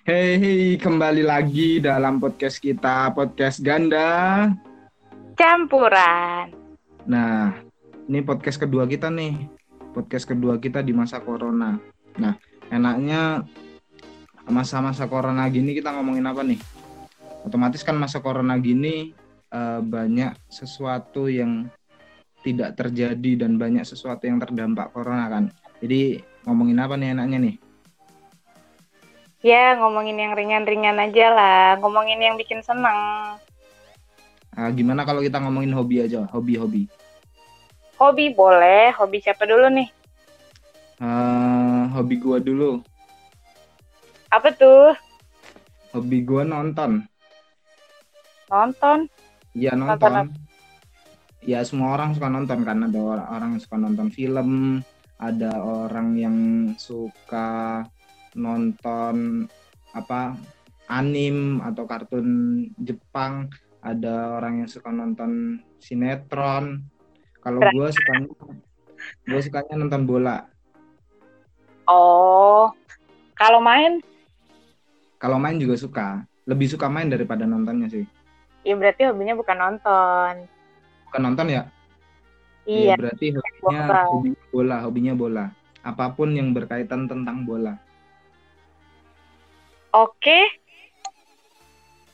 Hei, hei, kembali lagi dalam podcast kita, podcast ganda. Campuran. Nah, ini podcast kedua kita nih. Podcast kedua kita di masa corona. Nah, enaknya masa-masa corona gini kita ngomongin apa nih? Otomatis kan masa corona gini eh, banyak sesuatu yang tidak terjadi dan banyak sesuatu yang terdampak corona kan. Jadi ngomongin apa nih enaknya nih? Ya, ngomongin yang ringan-ringan aja lah. Ngomongin yang bikin seneng. Ah, gimana kalau kita ngomongin hobi aja, hobi-hobi? Hobi boleh. Hobi siapa dulu nih? Eh, hobi gua dulu. Apa tuh? Hobi gua nonton. Nonton. Iya Nonton nonton. Ya semua orang suka nonton kan ada orang, orang yang suka nonton film, ada orang yang suka nonton apa anim atau kartun Jepang, ada orang yang suka nonton sinetron. Kalau gue sukanya gue sukanya nonton bola. Oh. Kalau main, Kalau main juga suka, lebih suka main daripada nontonnya sih. ya berarti hobinya bukan nonton. Bukan nonton ya? Iya. Ya, berarti hobinya bola. hobi bola, hobinya bola. Apa pun yang berkaitan tentang bola. Oke.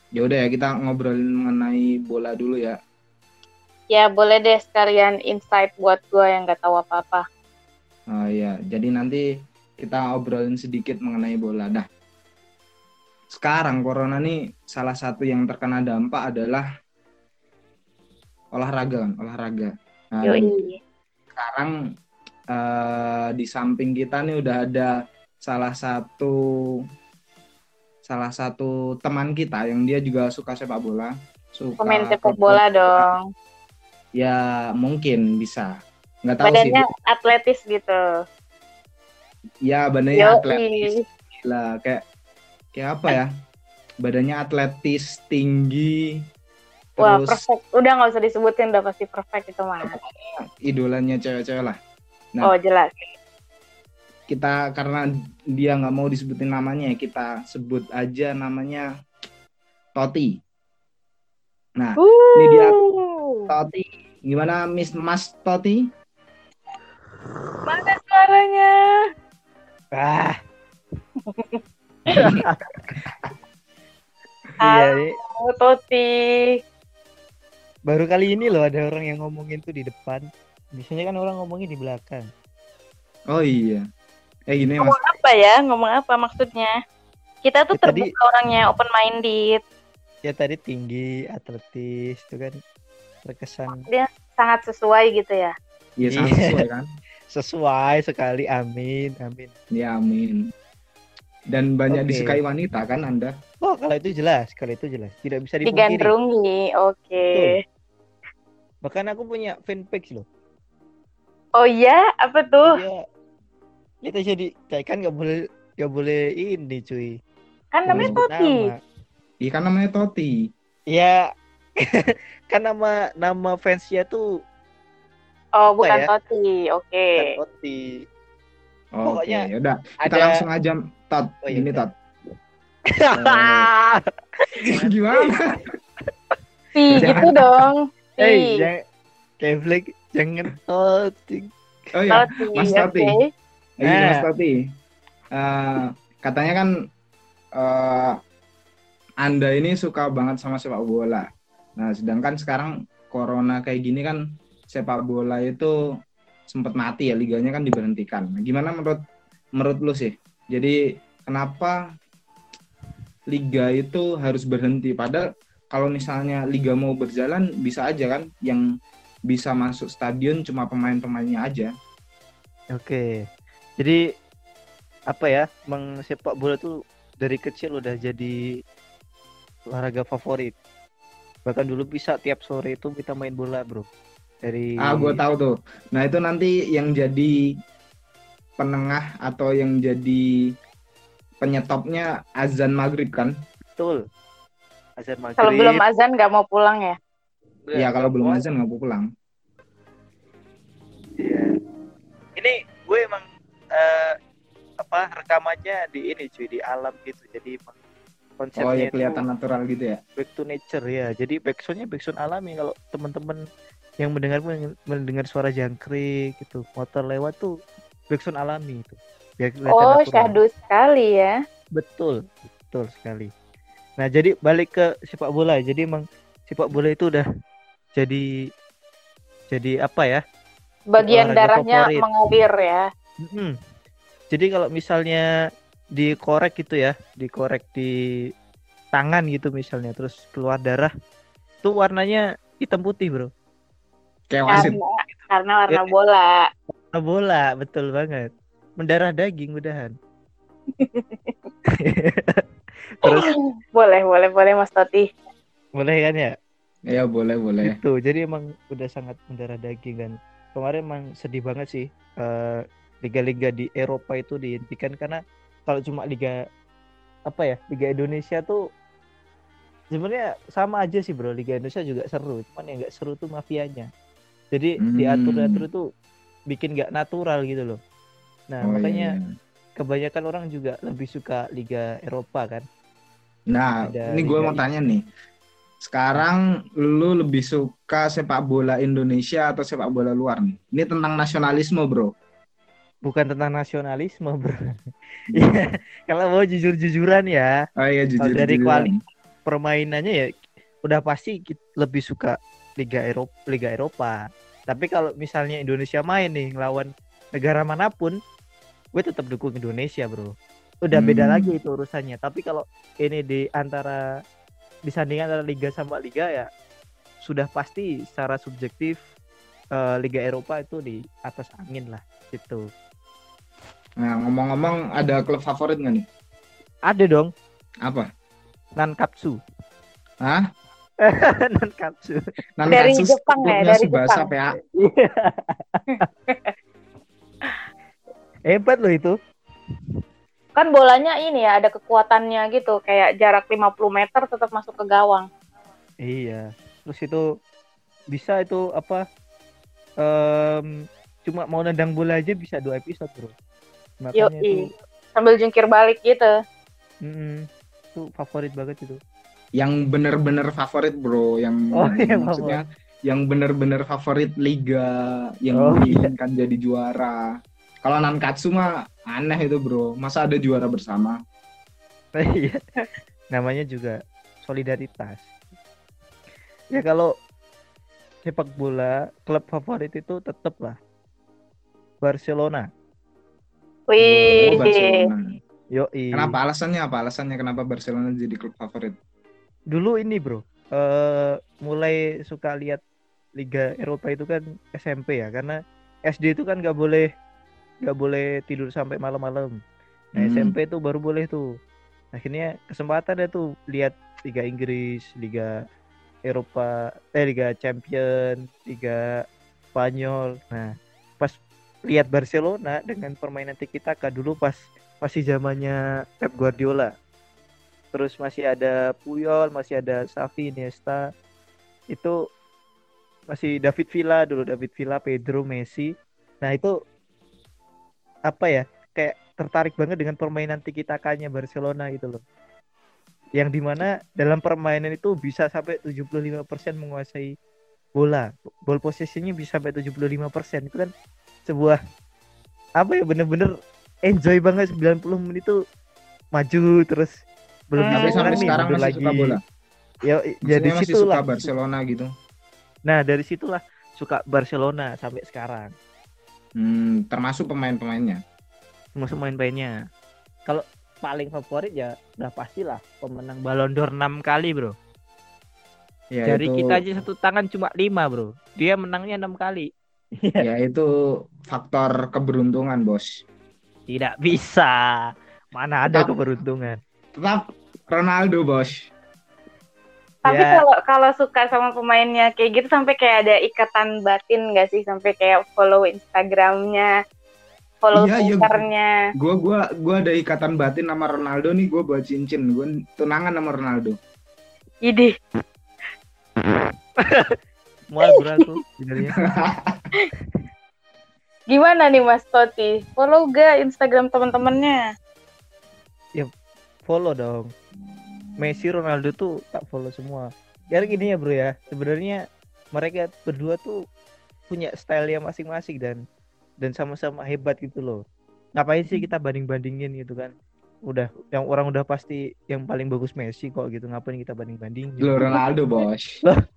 Ya udah ya kita ngobrolin mengenai bola dulu ya. Ya, boleh deh sekalian insight buat gue yang nggak tahu apa-apa. Oh iya, jadi nanti kita obrolin sedikit mengenai bola. Dah. Sekarang corona nih salah satu yang terkena dampak adalah olahraga kan, olahraga. Nah, Yoi. sekarang eh, di samping kita nih udah ada salah satu salah satu teman kita yang dia juga suka sepak bola, suka Pemain sepak bola dong. Ya mungkin bisa. Nggak tahu sih. Badannya atletis gitu. Ya badannya Yoi. atletis gila kayak kayak apa ya? Badannya atletis, tinggi. Wah, Terus perfect. Udah nggak usah disebutin, udah pasti perfect itu mah. idolanya cewek-cewek lah. Nah. Oh, jelas. Kita karena dia nggak mau disebutin namanya, kita sebut aja namanya Toti. Nah, ini dia Uh, Toti. Gimana Miss Mas Toti? Mana suaranya? Ah, Ah. iya, Oh, Toti. baru kali ini loh ada orang yang ngomongin tuh di depan. Biasanya kan orang ngomongin di belakang. Oh iya. Eh gini Mas. Ngomong apa ya? Ngomong apa maksudnya? Kita tuh Ya, tadi- terbuka orangnya, open minded, Ya tadi tinggi, atletis, itu kan terkesan sangat sesuai gitu ya. Iya sangat Iya. sesuai kan? sesuai sekali. Amin, amin. Ya amin. Dan banyak Oke. disukai wanita kan Anda? Oh, kalau itu jelas, kalau itu jelas. Tidak bisa dipungkiri. Digandrungi. Oke. Bahkan aku punya fanpage loh. Oh iya, apa tuh? Iya. Lihat aja di, kayak kan nggak boleh nggak boleh ini cuy. Kan namanya Toti. Nama. Iya kan namanya Toti. Ya, kan nama nama fansnya tuh Oh, bukan ya? Toti. Oke. kan Oti. Oh, Pokoknya Oke, yaudah. Kita ada- langsung aja Tot. Oh, iya, Gini udah. Tot. Gimana? Si gitu dong. Si. Hei, jangan Kevlik, jangan Oti. Oh ya, Toti. Mas. Toti. Ini Eh. Mas Toti. Eh, katanya kan eh, Anda ini suka banget sama sepak bola. Nah, sedangkan sekarang corona kayak gini kan sepak bola itu sempat mati ya, liganya kan diberhentikan. Nah, gimana menurut menurut lu sih? Jadi kenapa liga itu harus berhenti? Padahal kalau misalnya liga mau berjalan bisa aja kan yang bisa masuk stadion cuma pemain-pemainnya aja. Oke. Jadi apa ya? Emang sepak bola tuh dari kecil udah jadi olahraga favorit. Bahkan dulu bisa tiap sore itu kita main bola, Bro. Dari Ah, gue tahu tuh. Nah, itu nanti yang jadi penengah atau yang jadi penyetopnya azan maghrib kan? betul. Azan maghrib. Kalau belum azan nggak mau pulang ya? Iya, kalau belum azan nggak mau pulang. Iya. Ini gue emang eh, apa rekamannya di ini cuy di alam gitu jadi emang Oh konsepnya ya kelihatan itu natural gitu ya. back to nature ya jadi backsoundnya backsound alami kalau teman-teman yang mendengar mendengar suara jangkrik gitu motor lewat tuh backsound alami itu biar kelihatan Oh, natural. syahdu sekali ya. betul betul sekali nah jadi balik ke sepak bola jadi emang sepak bola itu udah jadi jadi apa ya Bagian darahnya favorit. mengalir ya. Mm-mm. Jadi kalau misalnya dikorek gitu ya, dikorek di tangan gitu misalnya, terus keluar darah, tuh warnanya hitam putih bro. Kayak wasit. Karena, karena warna Ya. bola. Nah, bola, betul banget. Mendarah daging mudahan. terus boleh, boleh, boleh Mas Toti. boleh kan ya? Ya boleh boleh. Gitu. Jadi emang udah sangat mendarah daging kan. Kemarin emang sedih banget sih eh, liga-liga di Eropa itu dihentikan karena kalau cuma liga apa ya Liga Indonesia tuh sebenarnya sama aja sih bro Liga Indonesia juga seru cuman yang nggak seru tuh mafianya jadi Hmm. diatur-atur tuh bikin nggak natural gitu loh nah Oh, iya, makanya iya. kebanyakan orang juga lebih suka Liga Eropa kan Nah, ada ini gue mau tanya nih. Sekarang lu lebih suka sepak bola Indonesia atau sepak bola luar nih? Ini tentang nasionalisme, bro. Bukan tentang nasionalisme bro Iya, kalau mau jujur-jujuran ya Oh iya jujur. dari jujuran. kuali- permainannya ya udah pasti lebih suka Liga Eropa Liga Eropa tapi kalau misalnya Indonesia main nih ngelawan negara mana pun gue tetap dukung Indonesia bro udah beda Hmm. lagi itu urusannya tapi kalau ini di antara disandingkan antara liga sama liga ya sudah pasti secara subjektif eh, Liga Eropa itu di atas angin lah gitu Nah, ngomong-ngomong ada klub favorit nggak nih? ada dong Apa? Nankatsu Hah? Nankatsu Dari Nankatsu Jepang ya, dari Tsubasa Jepang. PA. hebat loh itu Kan bolanya ini ya, ada kekuatannya gitu. Kayak jarak 50 meter tetap masuk ke gawang. Iya. Terus itu bisa itu apa? em, cuma mau nendang bola aja bisa dua episode bro. Makanya Yoi. itu, Sambil jungkir balik gitu. mm, itu favorit banget itu. Yang bener-bener favorit, bro. Yang Oh, iya, maksudnya yang bener-bener favorit liga yang Oh, iya. menginginkan jadi juara. Kalau Nankatsu mah aneh itu, bro. Masa ada juara bersama? Iya. Namanya juga solidaritas. Ya kalau sepak bola klub favorit itu tetap lah Barcelona. Wih. Oh, Barcelona. Yoi. Kenapa alasannya apa? Alasannya kenapa Barcelona jadi klub favorit? dulu ini bro eh mulai suka lihat Liga Eropa itu kan SMP ya karena SD itu kan nggak boleh nggak boleh tidur sampai malam-malam nah Hmm. SMP itu baru boleh tuh akhirnya kesempatan ada tuh lihat Liga Inggris Liga Eropa eh Liga Champion Liga Spanyol nah pas lihat Barcelona dengan permainan tiki taka dulu pas masih zamannya Pep Guardiola terus masih ada Puyol, masih ada Xavi, Iniesta. Itu masih David Villa dulu, David Villa, Pedro, Messi. Nah, itu apa ya? Kayak tertarik banget dengan permainan tiki takanya Barcelona gitu loh. Yang di mana dalam permainan itu bisa sampai 75% menguasai bola. Ball possessionnya bisa sampai 75%. Itu kan sebuah apa ya bener-bener enjoy banget 90 menit itu maju terus belum Hmm. Bisa sampai menang nih, sekarang mundur masih suka bola. Ya, jadi masih situ lah. Barcelona gitu. Nah, dari situlah suka Barcelona sampai sekarang. Hmm, termasuk pemain-pemainnya. Termasuk main-mainnya. Kalau paling favorit ya udah pastilah pemenang Ballon d'Or 6 kali, Bro. Ya, dari itu, kita aja satu tangan cuma 5, Bro. Dia menangnya 6 kali. Ya itu faktor keberuntungan, Bos. Tidak bisa. Mana ada Tetap- keberuntungan. Tetap Ronaldo, Bos. Tapi Ya. kalau kalau suka sama pemainnya kayak gitu sampai kayak ada ikatan batin gak sih sampai kayak follow Instagramnya, follow Iya, iya. Twitternya. Gua gua gua ada ikatan batin sama Ronaldo nih, gua buat cincin. Gua tunangan sama Ronaldo. Idih, Mual berat tuh. Gimana nih Mas Toti? Follow gak Instagram teman-temannya? follow dong Messi Ronaldo tuh tak follow semua ya gini ya bro ya sebenarnya mereka berdua tuh punya style yang masing-masing dan dan sama-sama hebat gitu loh ngapain sih kita banding-bandingin gitu kan udah yang orang udah pasti yang paling bagus Messi kok gitu ngapain kita banding-bandingin Lo Ronaldo bos.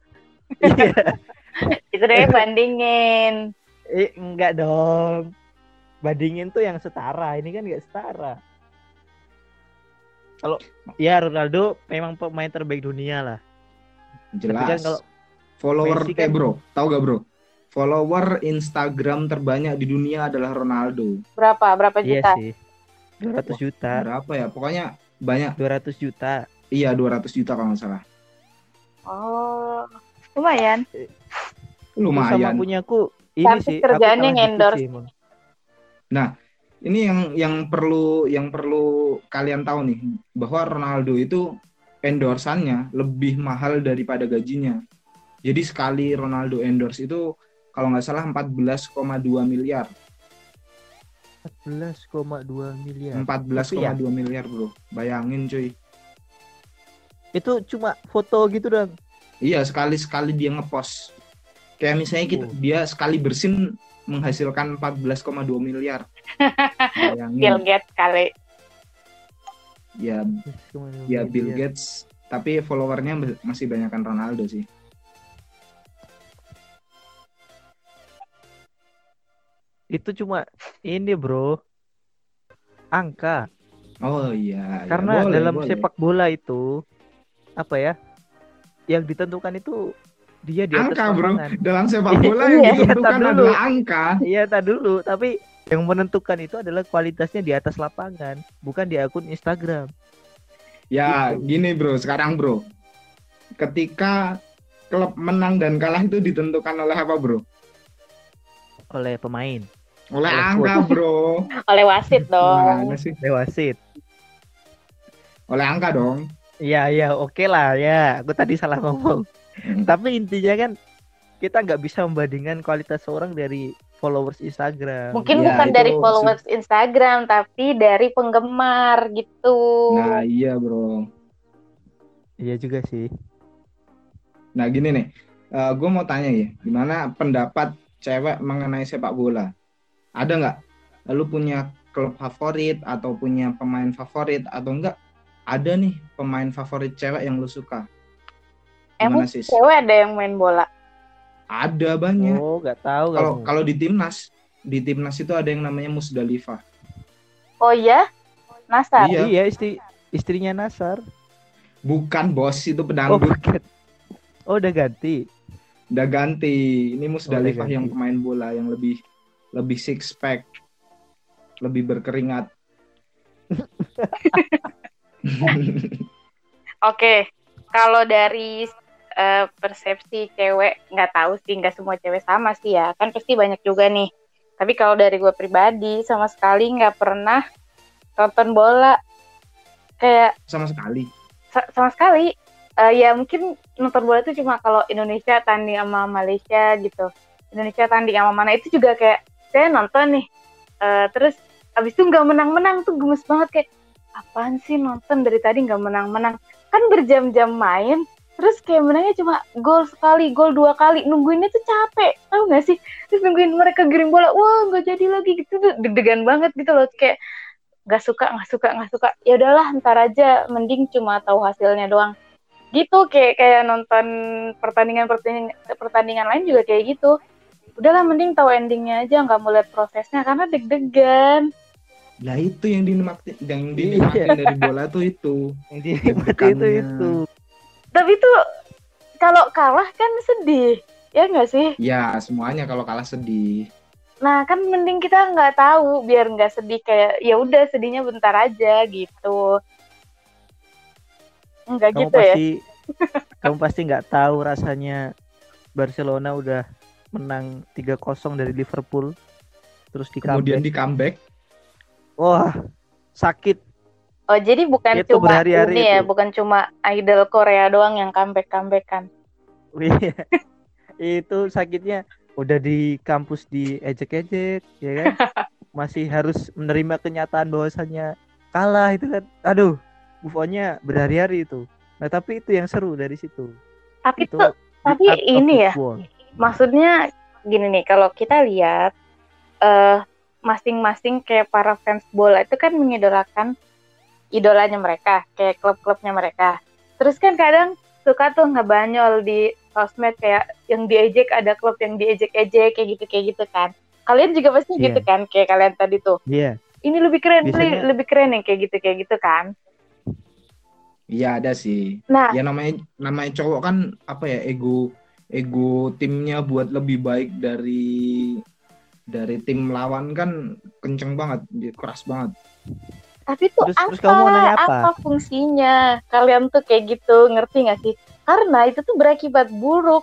Iya. Itu deh bandingin. eh, enggak dong bandingin tuh yang setara ini kan enggak setara kalau ya Ronaldo memang pemain terbaik dunia lah Jelas. Tapi kan kalau Follower Messi eh kan- bro, tahu gak bro? Follower Instagram terbanyak di dunia adalah Ronaldo. Berapa? Berapa iya juta? sih 200 juta Berapa ya? Pokoknya banyak. 200 juta Iya 200 juta kalau nggak salah. Oh, lumayan. Itu sama Lumayan. punyaku ini Tapi sih kerjaannya aku dikit endorse. sih, emang. Ini yang yang perlu yang perlu kalian tahu nih bahwa Ronaldo itu endorsannya lebih mahal daripada gajinya. Jadi sekali Ronaldo endorse itu kalau nggak salah 14,2 miliar. 14,2 miliar 14,2 miliar bro. Bayangin cuy. itu cuma foto gitu dong Iya sekali-sekali dia ngepost. Kayak misalnya kita, Oh. dia sekali bersin menghasilkan 14,2 miliar. Bill. Gates kali. Ya, ya Bill Gates. Tapi followernya masih banyakkan Ronaldo sih. itu cuma ini bro angka Oh iya. ya, karena boleh, dalam boleh. sepak bola itu apa ya yang ditentukan itu dia di atas angka bro. lapangan Dalam sepak bola Iya, yang iya, ditentukan tar dulu. adalah angka. iya tak dulu tapi yang menentukan itu adalah kualitasnya di atas lapangan bukan di akun Instagram Ya Gitu. gini bro, sekarang bro. Ketika klub menang dan kalah itu ditentukan oleh apa bro? oleh pemain Oleh Oleh angka bro. Oleh wasit dong. Sih? Dewasit Oleh angka dong. Iya iya oke lah ya aku tadi salah ngomong. Tapi intinya kan kita nggak bisa membandingkan kualitas seorang dari followers Instagram Mungkin Ya, bukan itu dari followers Instagram, tapi dari penggemar gitu. Nah iya bro. iya juga sih Nah gini nih, gue mau tanya ya, gimana pendapat cewek mengenai sepak bola? Ada nggak? Lu punya klub favorit atau punya pemain favorit atau enggak? Ada nih pemain favorit cewek yang lu suka? Emang sih? cewek ada yang main bola? Ada banyak. oh nggak tahu Kalau kalau di timnas, di timnas itu ada yang namanya Musdalifah. Oh iya? Nasar. Iya. iya istri istrinya Nasar Bukan bos itu oh pedangdut. bukan oh udah ganti Udah ganti. Ini Musdalifah ganti. yang pemain bola yang lebih lebih six pack, lebih berkeringat. Oke, kalau dari eh, persepsi cewek, nggak tahu sih, nggak semua cewek sama sih ya. Kan pasti banyak juga nih. Tapi kalau dari gue pribadi, sama sekali nggak pernah nonton bola. Kayak Sama sekali. sa- sama sekali. Eh, ya mungkin nonton bola itu cuma kalau Indonesia tanding sama Malaysia gitu. Indonesia tanding sama mana itu juga kayak saya nonton nih. Eh, terus abis itu nggak menang-menang tuh gemes banget kayak apaan sih nonton dari tadi nggak menang-menang kan berjam-jam main terus kayak menangnya cuma gol sekali gol dua kali. Nungguinnya tuh capek tahu nggak sih? Terus nungguin mereka giring bola wah nggak jadi lagi. Gitu tuh deg-degan banget gitu loh. Kayak nggak suka nggak suka nggak suka. Ya udahlah ntar aja. Mending cuma tahu hasilnya doang. Gitu kayak kayak nonton pertandingan pertandingan pertandingan lain juga kayak gitu. Udahlah mending tahu endingnya aja. Nggak mau lihat prosesnya karena deg-degan. Lah itu yang dinikmatin yang Iya. dinikmatin dari bola tuh itu. yang dinikmati itu itu tapi tuh kalau kalah kan sedih ya nggak sih Ya semuanya kalau kalah sedih. nah kan mending kita nggak tahu biar nggak sedih kayak ya udah sedihnya bentar aja gitu Enggak kamu gitu ya pasti kamu pasti nggak tahu rasanya Barcelona udah menang 3-0 dari Liverpool terus di Kemudian comeback. di comeback. wah sakit oh jadi bukan Itu cuma berhari-hari ini ya itu. bukan cuma idol Korea doang yang comeback comeback kan Iya. itu sakitnya udah di kampus di ejek-ejek ya kan masih harus menerima kenyataan bahwasannya kalah itu kan aduh move on-nya berhari-hari itu nah tapi itu yang seru dari situ Tapi itu tuh tapi ini ya, football. maksudnya gini nih, kalau kita lihat eh masing-masing kayak para fans bola itu kan mengidolakan idolanya mereka, kayak klub-klubnya mereka. Terus kan kadang suka tuh ngebanyol di sosmed kayak yang diejek ada klub yang diejek-ejek kayak gitu kayak gitu kan. Kalian juga pasti Iya. gitu kan kayak kalian tadi tuh. iya Ini lebih keren, Biasanya- lebih keren yang kayak gitu kayak gitu kan. Iya ada sih. Nah, Ya namanya namanya cowok kan apa ya ego ego timnya buat lebih baik dari dari tim lawan kan kenceng banget, keras banget. Tapi tuh Terus- apa, terus kamu mau nanya apa? fungsinya? Kalian tuh kayak gitu, ngerti nggak sih? Karena itu tuh berakibat buruk,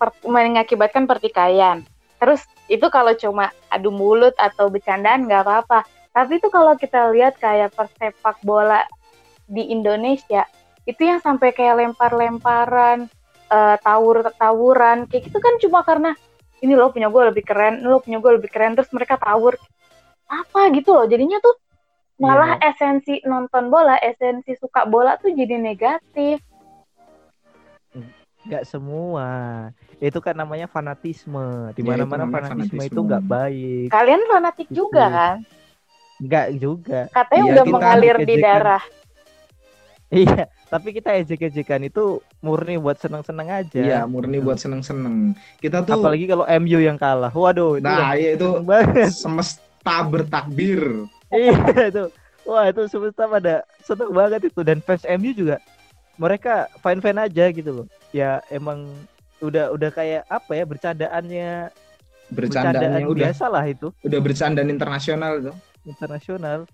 per- mengakibatkan pertikaian. Terus itu kalau cuma adu mulut atau bercandaan nggak apa-apa. Tapi itu kalau kita lihat kayak persepak bola di Indonesia, itu yang sampai kayak lempar-lemparan, eh, tawur-tawuran, kayak gitu kan cuma karena ini lo punya gue lebih keren, ini lo punya gue lebih keren, terus mereka tawur. Apa gitu loh, jadinya tuh malah esensi nonton bola, esensi suka bola tuh jadi negatif. nggak semua itu kan namanya fanatisme di Ya, mana itu mana namanya fanatisme, itu fanatisme. nggak baik Kalian fanatik Gitu. juga kan? nggak juga Katanya Iya, udah mengalir di darah. iya tapi kita ejek-ejekan itu murni buat seneng-seneng aja Iya, murni Gitu. buat seneng-seneng. Kita tuh apalagi kalau MU yang kalah waduh itu nah, udah ya itu banget semesta bertakbir. Iya itu. Wah itu semesta pada seneng banget itu. Dan fans MU juga mereka fine fine aja gitu loh. Ya emang udah udah kayak apa ya bercandaannya Bercandaannya bercandaan udah biasa lah itu. udah bercandaan internasional tuh. internasional.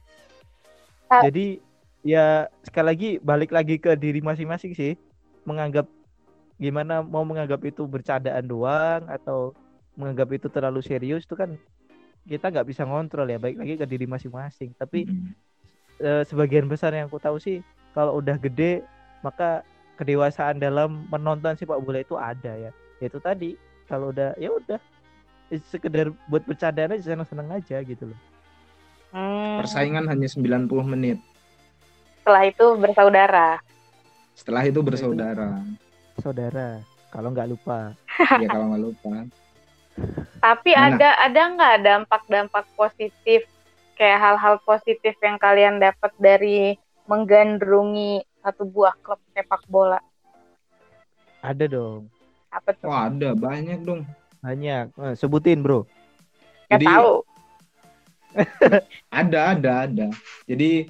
Ah. jadi ya sekali lagi balik lagi ke diri masing-masing sih. Menganggap gimana mau menganggap itu bercandaan doang atau menganggap itu terlalu serius itu kan kita nggak bisa ngontrol ya baik lagi ke diri masing-masing tapi Mm. eh, sebagian besar yang aku tahu sih kalau udah gede maka kedewasaan dalam menonton sepak bola itu ada ya itu tadi kalau udah ya udah sekedar buat bercandaan aja seneng-seneng aja gitu loh Hmm, Persaingan hanya 90 menit. setelah itu bersaudara. Setelah itu bersaudara. saudara kalau nggak lupa ya kalau nggak lupa. Tapi Mana? ada ada nggak dampak-dampak positif kayak hal-hal positif yang kalian dapat dari menggandrungi satu buah klub sepak bola? ada dong Apa tuh? Wah ada banyak dong. banyak Eh, sebutin bro Gak Jadi tahu. ada ada ada. Jadi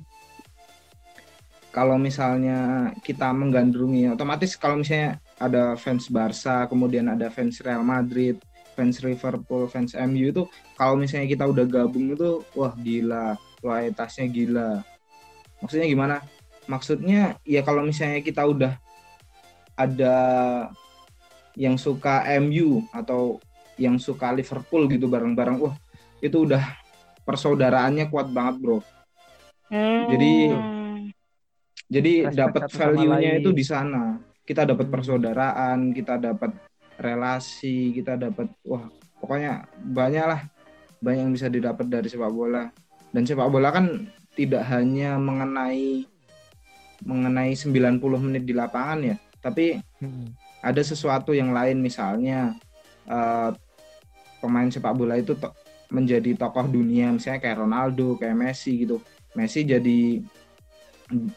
kalau misalnya kita menggandrungi, otomatis kalau misalnya ada fans Barca, kemudian ada fans Real Madrid, fans Liverpool, fans MU itu kalau misalnya kita udah gabung itu wah gila, loyalitasnya gila. Maksudnya gimana? Maksudnya ya kalau misalnya kita udah ada yang suka MU atau yang suka Liverpool gitu bareng-bareng, wah itu udah persaudaraannya kuat banget bro. Hmm. Jadi- Jadi dapat value-nya itu di sana. Kita dapat persaudaraan, kita dapat relasi, kita dapat wah pokoknya banyak lah banyak yang bisa didapat dari sepak bola. Dan sepak bola kan tidak hanya mengenai mengenai 90 menit di lapangan ya, tapi Hmm. ada sesuatu yang lain misalnya eh, pemain sepak bola itu to- menjadi tokoh dunia misalnya kayak Ronaldo kayak Messi gitu Messi jadi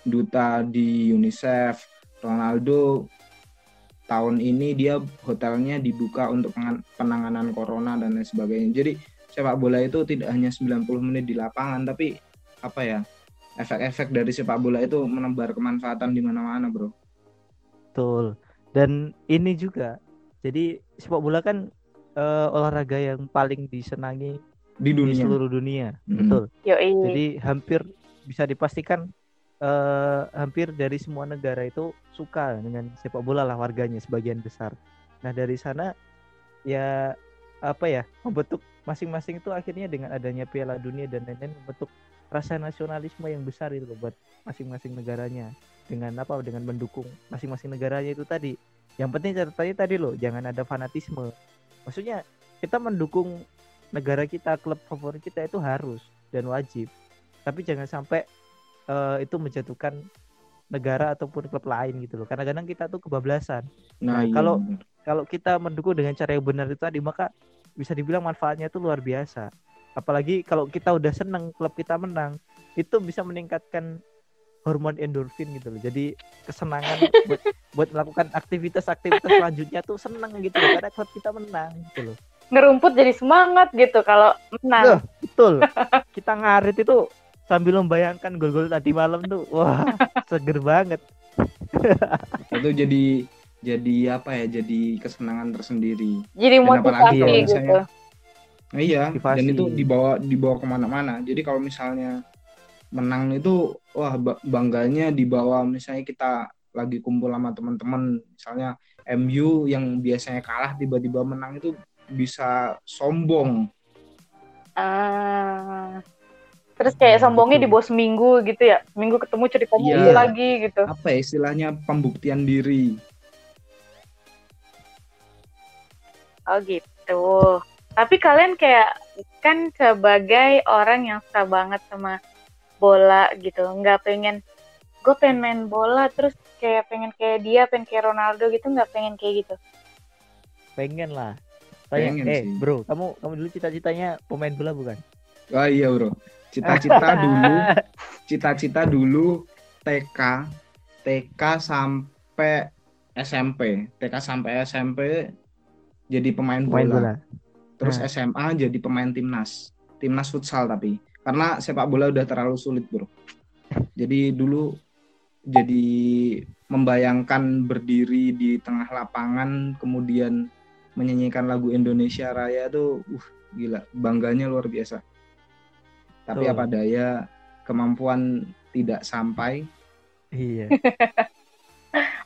duta di UNICEF Ronaldo tahun ini dia hotelnya dibuka untuk penanganan corona dan lain sebagainya. Jadi sepak bola itu tidak hanya 90 menit di lapangan tapi apa ya efek-efek dari sepak bola itu menebar kemanfaatan di mana-mana bro. Betul. Dan ini juga jadi sepak bola kan eh, olahraga yang paling disenangi di di dunia seluruh dunia. Hmm. betul. Yoi. Jadi hampir bisa dipastikan eh, hampir dari semua negara itu suka dengan sepak bola lah warganya sebagian besar. Nah dari sana ya apa ya membentuk masing-masing itu akhirnya dengan adanya Piala Dunia dan lain-lain membentuk rasa nasionalisme yang besar itu buat masing-masing negaranya dengan apa dengan mendukung masing-masing negaranya itu tadi. Yang penting catatannya tadi loh jangan ada fanatisme. Maksudnya kita mendukung negara kita klub favorit kita itu harus dan wajib tapi jangan sampai uh, itu menjatuhkan negara ataupun klub lain gitu loh. Karena kadang kita tuh kebablasan. Nah, Nah, iya, kalau- bener. kalau kita mendukung dengan cara yang benar itu tadi maka bisa dibilang manfaatnya itu luar biasa. Apalagi kalau kita udah seneng klub kita menang itu bisa meningkatkan hormon endorfin gitu loh. Jadi kesenangan buat, buat melakukan aktivitas-aktivitas selanjutnya tuh seneng gitu loh karena klub kita menang gitu loh. Ngerumput jadi semangat gitu kalau menang. Loh, betul. Kita ngarit itu sambil membayangkan gol-gol tadi malam tuh wah seger banget itu jadi jadi apa ya jadi kesenangan tersendiri Jadi Dan apalagi motivasi kalau gitu. misalnya- Nah, iya Motivasi. dan itu dibawa dibawa ke mana-mana jadi kalau misalnya menang itu wah ba- bangganya dibawa misalnya kita lagi kumpul sama teman-teman misalnya MU yang biasanya kalah tiba-tiba menang itu bisa sombong Ah. Terus kayak Hmm, sombongnya di bawah seminggu gitu ya. Seminggu ketemu ceritanya Iya. itu lagi gitu. apa ya istilahnya pembuktian diri Oh gitu. Tapi kalian kayak kan sebagai orang yang suka banget sama bola gitu, nggak pengen gue pengen main bola terus kayak pengen kayak dia, pengen kayak Ronaldo gitu, nggak pengen kayak gitu. pengen lah Tanya, Pengen eh sih. bro kamu kamu dulu cita-citanya pemain bola bukan oh iya bro cita-cita dulu. Cita-cita dulu TK TK sampai SMP TK sampai SMP jadi pemain bola, bola. Terus Nah. SMA jadi pemain timnas. Timnas futsal tapi. Karena sepak bola udah terlalu sulit bro. Jadi dulu jadi membayangkan berdiri di tengah lapangan kemudian menyanyikan lagu Indonesia Raya tuh uh gila. Bangganya luar biasa tapi apa daya kemampuan tidak sampai iya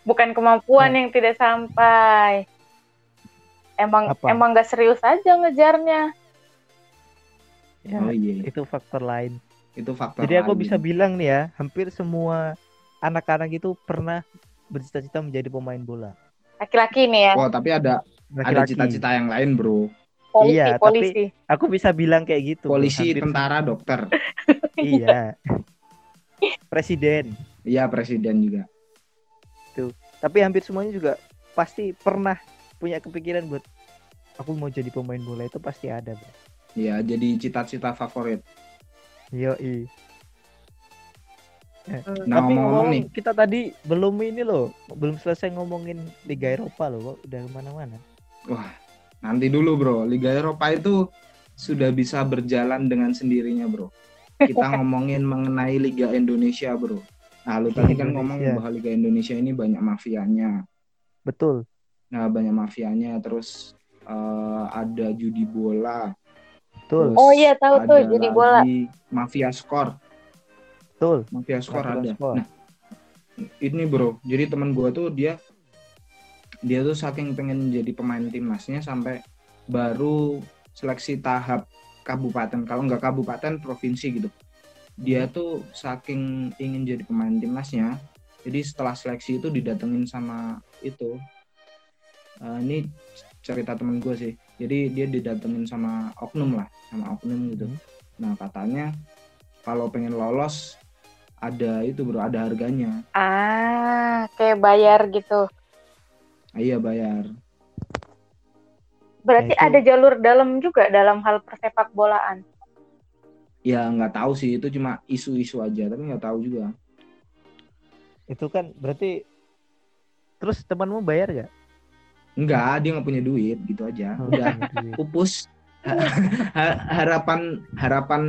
Bukan kemampuan yang tidak sampai. Emang Apa? emang nggak serius aja ngejarnya. Ya, oh iya itu faktor lain itu faktor jadi aku lain. bisa bilang nih ya hampir semua anak-anak itu pernah bercita-cita menjadi pemain bola Laki-laki nih ya, oh tapi ada ada Laki-laki. cita-cita yang lain bro polisi, Iya, tapi- polisi. aku bisa bilang kayak gitu polisi Hampir tentara dokter iya presiden iya presiden juga tapi hampir semuanya juga pasti pernah punya kepikiran buat aku mau jadi pemain bola itu pasti ada bro. Iya, jadi cita-cita favorit. Yoi. Hmm. Nah, Tapi ngomong-ngomong ngomong nih, kita tadi belum ini loh, belum selesai ngomongin Liga Eropa loh, udah ke mana-mana. Nanti dulu bro, Liga Eropa itu sudah bisa berjalan dengan sendirinya bro. Kita ngomongin mengenai Liga Indonesia bro. Nah, lu tadi kan ngomong bahwa Liga Indonesia ini banyak mafianya. Betul, Nah, banyak mafianya, terus eh, ada judi bola. betul, terus Oh iya, tahu tuh, ada judi bola. Mafia skor, betul. mafia skor Mafia ada. skor. Nah, ini bro, jadi teman gua tuh dia dia tuh saking pengen jadi pemain timnasnya sampai baru seleksi tahap kabupaten. Kalau nggak kabupaten provinsi gitu. Dia tuh saking ingin jadi pemain timnasnya jadi setelah seleksi itu didatengin sama itu. Eh, ini cerita temen gue sih. Jadi dia didatengin sama oknum lah sama oknum gitu. Hmm. nah katanya kalau pengen lolos ada itu bro ada harganya. Ah, kayak bayar gitu. Iya bayar Berarti Nah, itu- ada jalur dalam juga dalam hal persepak bolaan. ya nggak tahu sih itu cuma isu-isu aja tapi nggak tahu juga Itu kan berarti terus temanmu bayar gak? Enggak, dia nggak punya duit gitu aja. Oh, Udah iya. pupus. Ha- harapan harapan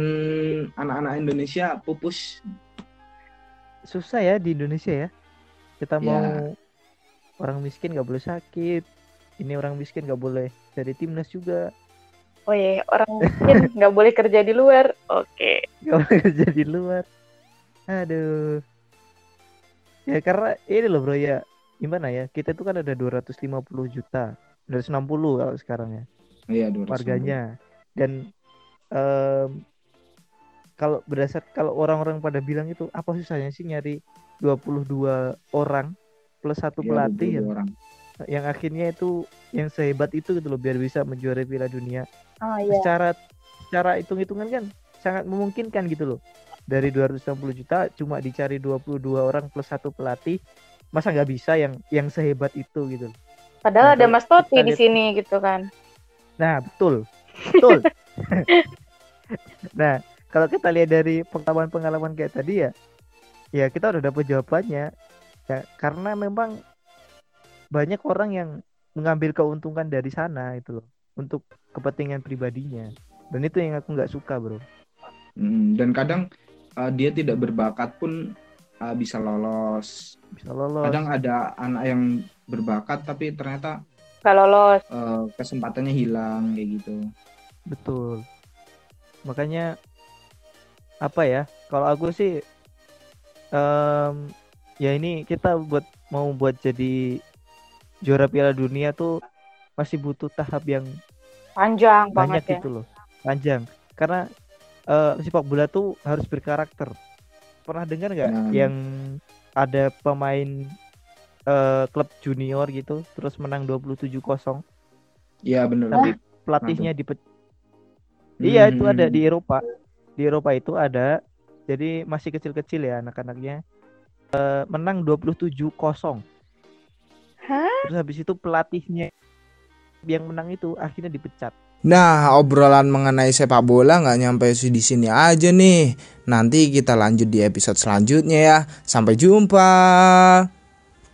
anak-anak Indonesia pupus. Susah ya di Indonesia ya. Kita mau Ya. Orang miskin gak boleh sakit. Ini orang miskin gak boleh dari timnas juga. Oh iya, orang miskin nggak boleh kerja di luar. Oke. Gak boleh kerja di luar. Aduh. Ya karena ini loh bro ya. Gimana ya? Kita itu kan ada 250 juta. 260 kalau sekarang ya. Iya, 200 warganya dan em, kalau berdasar kalau orang-orang pada bilang itu apa susahnya sih nyari 22 orang plus satu Iya, pelatih 22 ya orang. yang akhirnya itu yang sehebat itu gitu loh biar bisa menjuarai Piala Dunia. Oh iya. Secara secara hitung-hitungan kan sangat memungkinkan gitu loh. Dari 260 juta cuma dicari 22 orang plus satu pelatih. Masa nggak bisa yang yang sehebat itu gitu loh. Padahal Nah, ada Mas Toti di sini gitu kan. Nah, betul. Betul. nah, kalau kita lihat dari pengalaman-pengalaman kayak tadi ya, ya kita udah dapat jawabannya. Ya, karena memang banyak orang yang mengambil keuntungan dari sana itu loh untuk kepentingan pribadinya. Dan itu yang aku nggak suka, Bro. Hmm, dan kadang uh, dia tidak berbakat pun uh, bisa lolos. Bisa lolos. Kadang ada anak yang berbakat tapi ternyata Gak lolos. uh, kesempatannya hilang kayak gitu. Betul. Makanya apa ya? Kalau aku sih em, ya ini kita buat mau buat jadi juara Piala Dunia tuh masih butuh tahap yang Panjang banyak banget ya. gitu loh. Panjang. Karena eh, sepak bola tuh harus berkarakter. Pernah dengar nggak Nah. yang ada pemain eh, klub junior gitu terus menang 27-0 Iya benar. tapi pelatihnya dipe Iya itu ada Hmm. di Eropa. Di Eropa itu ada. Jadi masih kecil-kecil ya anak-anaknya. Eh, menang 27-0. Hah? Terus habis itu pelatihnya yang menang itu akhirnya dipecat. Nah, obrolan mengenai sepak bola nggak nyampe di sini aja nih. Nanti kita lanjut di episode selanjutnya ya. Sampai jumpa.